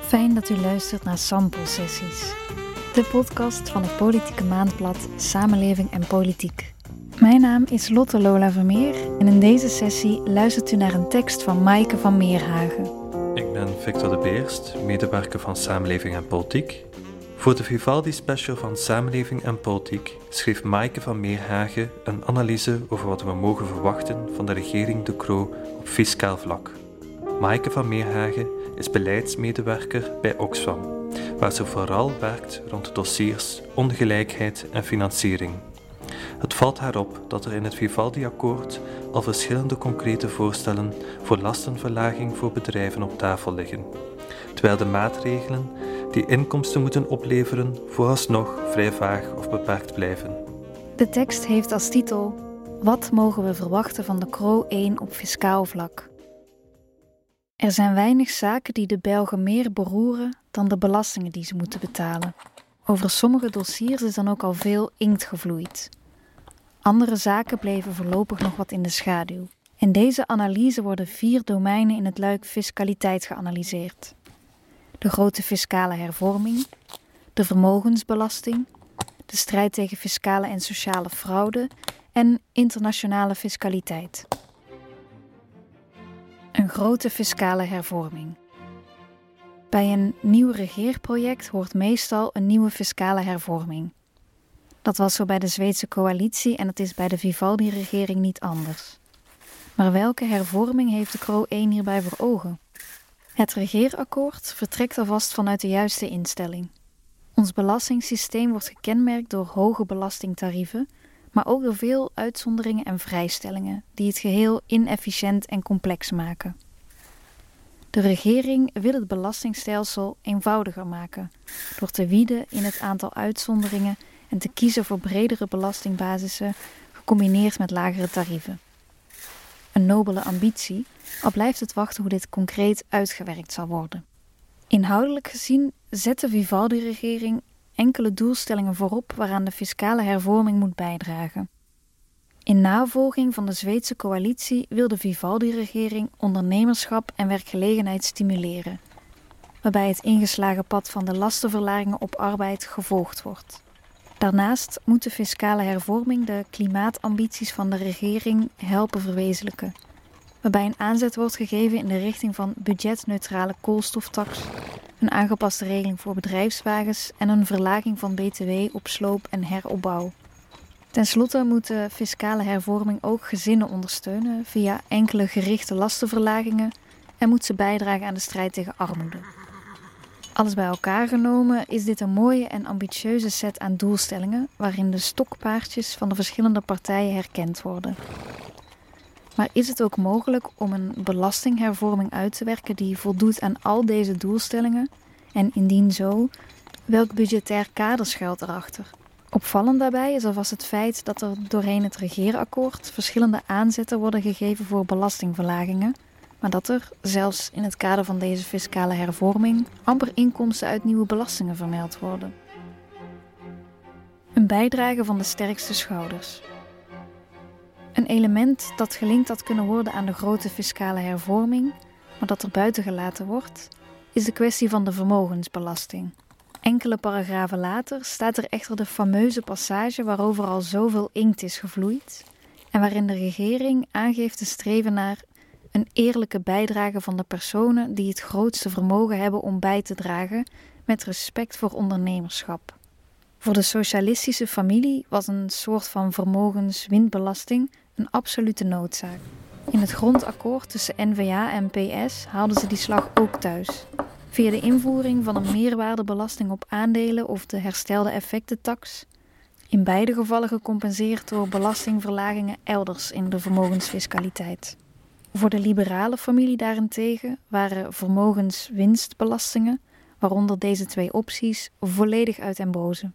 Fijn dat u luistert naar Sample Sessies, de podcast van het politieke maandblad Samenleving en Politiek. Mijn naam is Lotte Lola Vermeer en in deze sessie luistert u naar een tekst van Maaike van Meerhagen. Ik ben Victor de Beerst, medewerker van Samenleving en Politiek. Voor de Vivaldi special van Samenleving en Politiek schreef Maaike van Meerhagen een analyse over wat we mogen verwachten van de regering De Croo op fiscaal vlak. Maaike van Meerhagen is beleidsmedewerker bij Oxfam, waar ze vooral werkt rond dossiers ongelijkheid en financiering. Het valt haar op dat er in het Vivaldi-akkoord al verschillende concrete voorstellen voor lastenverlaging voor bedrijven op tafel liggen, terwijl de maatregelen die inkomsten moeten opleveren vooralsnog vrij vaag of beperkt blijven. De tekst heeft als titel Wat mogen we verwachten van de CRO 1 op fiscaal vlak? Er zijn weinig zaken die de Belgen meer beroeren dan de belastingen die ze moeten betalen. Over sommige dossiers is dan ook al veel inkt gevloeid. Andere zaken bleven voorlopig nog wat in de schaduw. In deze analyse worden vier domeinen in het luik fiscaliteit geanalyseerd: de grote fiscale hervorming, de vermogensbelasting, de strijd tegen fiscale en sociale fraude en internationale fiscaliteit. Grote fiscale hervorming. Bij een nieuw regeerproject hoort meestal een nieuwe fiscale hervorming. Dat was zo bij de Zweedse coalitie en het is bij de Vivaldi-regering niet anders. Maar welke hervorming heeft de CRO 1 hierbij voor ogen? Het regeerakkoord vertrekt alvast vanuit de juiste instelling. Ons belastingssysteem wordt gekenmerkt door hoge belastingtarieven, maar ook door veel uitzonderingen en vrijstellingen, die het geheel inefficiënt en complex maken. De regering wil het belastingstelsel eenvoudiger maken, door te wieden in het aantal uitzonderingen en te kiezen voor bredere belastingbasissen gecombineerd met lagere tarieven. Een nobele ambitie, al blijft het wachten hoe dit concreet uitgewerkt zal worden. Inhoudelijk gezien zet de Vivaldi-regering enkele doelstellingen voorop waaraan de fiscale hervorming moet bijdragen. In navolging van de Zweedse coalitie wil de Vivaldi-regering ondernemerschap en werkgelegenheid stimuleren, waarbij het ingeslagen pad van de lastenverlagingen op arbeid gevolgd wordt. Daarnaast moet de fiscale hervorming de klimaatambities van de regering helpen verwezenlijken, waarbij een aanzet wordt gegeven in de richting van budgetneutrale koolstoftax, een aangepaste regeling voor bedrijfswagens en een verlaging van BTW op sloop en heropbouw. Ten slotte moet de fiscale hervorming ook gezinnen ondersteunen via enkele gerichte lastenverlagingen en moet ze bijdragen aan de strijd tegen armoede. Alles bij elkaar genomen is dit een mooie en ambitieuze set aan doelstellingen waarin de stokpaardjes van de verschillende partijen herkend worden. Maar is het ook mogelijk om een belastinghervorming uit te werken die voldoet aan al deze doelstellingen? En indien zo, welk budgetair kader schuilt erachter? Opvallend daarbij is alvast het feit dat er doorheen het regeerakkoord verschillende aanzetten worden gegeven voor belastingverlagingen, maar dat er, zelfs in het kader van deze fiscale hervorming, amper inkomsten uit nieuwe belastingen vermeld worden. Een bijdrage van de sterkste schouders. Een element dat gelinkt had kunnen worden aan de grote fiscale hervorming, maar dat er buiten gelaten wordt, is de kwestie van de vermogensbelasting. Enkele paragrafen later staat er echter de fameuze passage waarover al zoveel inkt is gevloeid en waarin de regering aangeeft te streven naar een eerlijke bijdrage van de personen die het grootste vermogen hebben om bij te dragen met respect voor ondernemerschap. Voor de socialistische familie was een soort van vermogenswindbelasting een absolute noodzaak. In het grondakkoord tussen NVA en PS haalden ze die slag ook thuis. Via de invoering van een meerwaardebelasting op aandelen of de herstelde effectentax. In beide gevallen gecompenseerd door belastingverlagingen elders in de vermogensfiscaliteit. Voor de liberale familie daarentegen waren vermogenswinstbelastingen, waaronder deze twee opties, volledig uit den boze.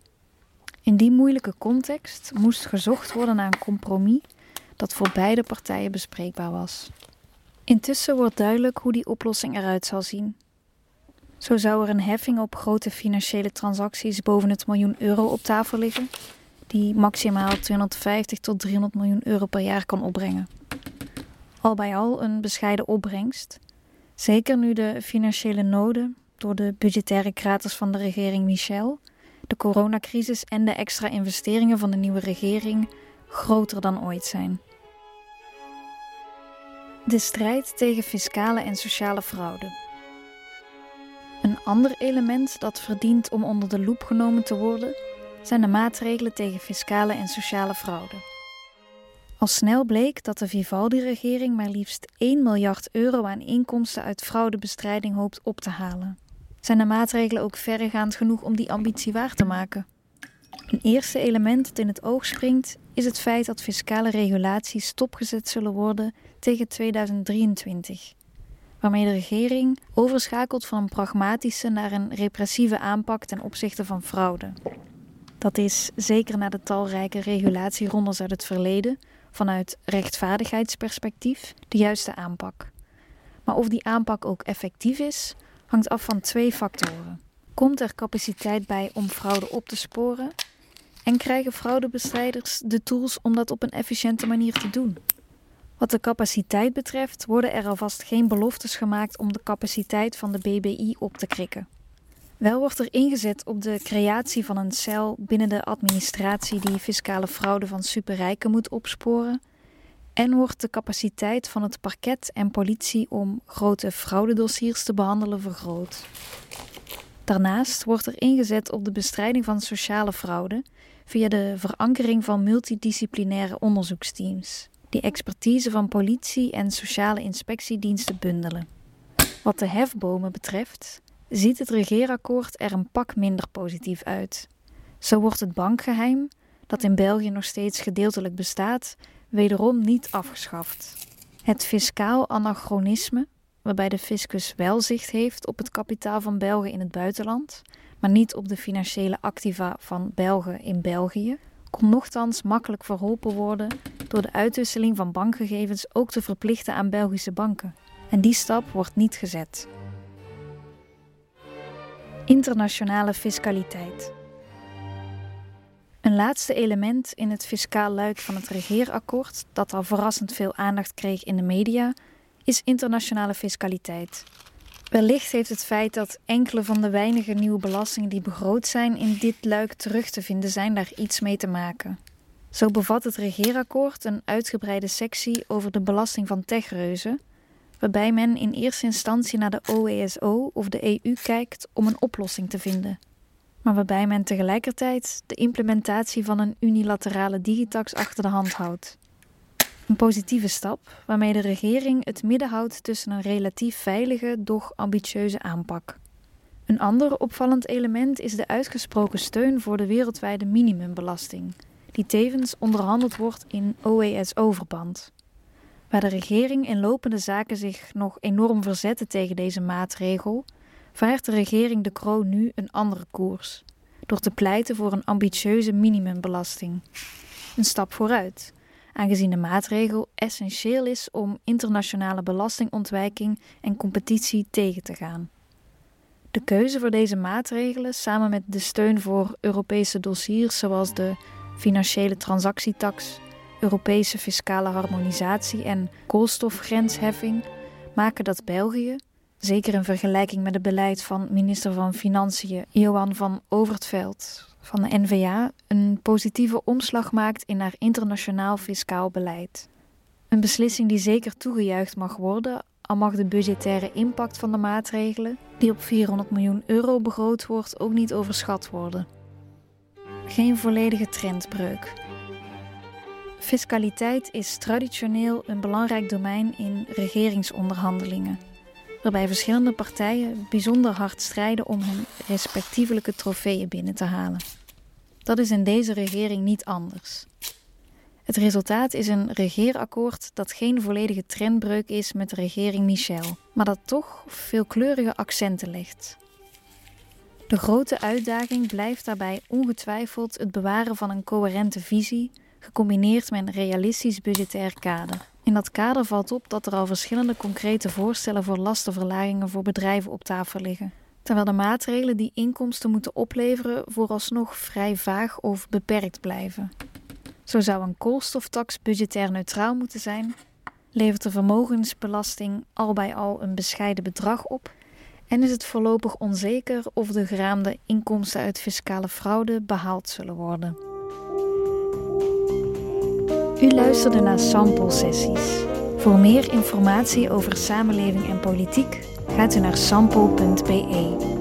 In die moeilijke context moest gezocht worden naar een compromis dat voor beide partijen bespreekbaar was. Intussen wordt duidelijk hoe die oplossing eruit zal zien. Zo zou er een heffing op grote financiële transacties boven het miljoen euro op tafel liggen, die maximaal 250 tot 300 miljoen euro per jaar kan opbrengen. Al bij al een bescheiden opbrengst, Zeker nu de financiële noden door de budgettaire kraters van de regering Michel, de coronacrisis en de extra investeringen van de nieuwe regering groter dan ooit zijn. De strijd tegen fiscale en sociale fraude. Een ander element dat verdient om onder de loep genomen te worden, zijn de maatregelen tegen fiscale en sociale fraude. Al snel bleek dat de Vivaldi-regering maar liefst 1 miljard euro aan inkomsten uit fraudebestrijding hoopt op te halen. Zijn de maatregelen ook verregaand genoeg om die ambitie waar te maken? Een eerste element dat in het oog springt is het feit dat fiscale regulaties stopgezet zullen worden tegen 2023, waarmee de regering overschakelt van een pragmatische naar een repressieve aanpak ten opzichte van fraude. Dat is, zeker na de talrijke regulatierondes uit het verleden, vanuit rechtvaardigheidsperspectief de juiste aanpak. Maar of die aanpak ook effectief is, hangt af van twee factoren. Komt er capaciteit bij om fraude op te sporen? En krijgen fraudebestrijders de tools om dat op een efficiënte manier te doen? Wat de capaciteit betreft worden er alvast geen beloftes gemaakt om de capaciteit van de BBI op te krikken. Wel wordt er ingezet op de creatie van een cel binnen de administratie die fiscale fraude van superrijken moet opsporen. En wordt de capaciteit van het parket en politie om grote fraudedossiers te behandelen vergroot. Daarnaast wordt er ingezet op de bestrijding van sociale fraude via de verankering van multidisciplinaire onderzoeksteams, die expertise van politie en sociale inspectiediensten bundelen. Wat de hefbomen betreft, ziet het regeerakkoord er een pak minder positief uit. Zo wordt het bankgeheim, dat in België nog steeds gedeeltelijk bestaat, wederom niet afgeschaft. Het fiscaal anachronisme, waarbij de fiscus wel zicht heeft op het kapitaal van Belgen in het buitenland, maar niet op de financiële activa van Belgen in België, kon nochtans makkelijk verholpen worden door de uitwisseling van bankgegevens ook te verplichten aan Belgische banken. En die stap wordt niet gezet. Internationale fiscaliteit. Een laatste element in het fiscaal luik van het regeerakkoord, dat al verrassend veel aandacht kreeg in de media, is internationale fiscaliteit. Wellicht heeft het feit dat enkele van de weinige nieuwe belastingen die begroot zijn in dit luik terug te vinden zijn daar iets mee te maken. Zo bevat het regeerakkoord een uitgebreide sectie over de belasting van techreuzen, waarbij men in eerste instantie naar de OESO of de EU kijkt om een oplossing te vinden, maar waarbij men tegelijkertijd de implementatie van een unilaterale digitax achter de hand houdt. Een positieve stap waarmee de regering het midden houdt tussen een relatief veilige, doch ambitieuze aanpak. Een ander opvallend element is de uitgesproken steun voor de wereldwijde minimumbelasting, die tevens onderhandeld wordt in OESO-verband. Waar de regering in lopende zaken zich nog enorm verzette tegen deze maatregel, vaart de regering de kroon nu een andere koers, door te pleiten voor een ambitieuze minimumbelasting. Een stap vooruit, aangezien de maatregel essentieel is om internationale belastingontwijking en competitie tegen te gaan. De keuze voor deze maatregelen, samen met de steun voor Europese dossiers zoals de financiële transactietax, Europese fiscale harmonisatie en koolstofgrensheffing, maken dat België, zeker in vergelijking met het beleid van minister van Financiën Johan van Overtveld van de NVA een positieve omslag maakt in haar internationaal fiscaal beleid. Een beslissing die zeker toegejuicht mag worden, al mag de budgettaire impact van de maatregelen, die op 400 miljoen euro begroot wordt, ook niet overschat worden. Geen volledige trendbreuk. Fiscaliteit is traditioneel een belangrijk domein in regeringsonderhandelingen, waarbij verschillende partijen bijzonder hard strijden om hun respectievelijke trofeeën binnen te halen. Dat is in deze regering niet anders. Het resultaat is een regeerakkoord dat geen volledige trendbreuk is met de regering Michel, maar dat toch veelkleurige accenten legt. De grote uitdaging blijft daarbij ongetwijfeld het bewaren van een coherente visie, gecombineerd met een realistisch budgetair kader. In dat kader valt op dat er al verschillende concrete voorstellen voor lastenverlagingen voor bedrijven op tafel liggen terwijl de maatregelen die inkomsten moeten opleveren vooralsnog vrij vaag of beperkt blijven. Zo zou een koolstoftax budgetair neutraal moeten zijn, levert de vermogensbelasting al bij al een bescheiden bedrag op en is het voorlopig onzeker of de geraamde inkomsten uit fiscale fraude behaald zullen worden. U luisterde naar sample sessies. Voor meer informatie over samenleving en politiek gaat u naar sample.be.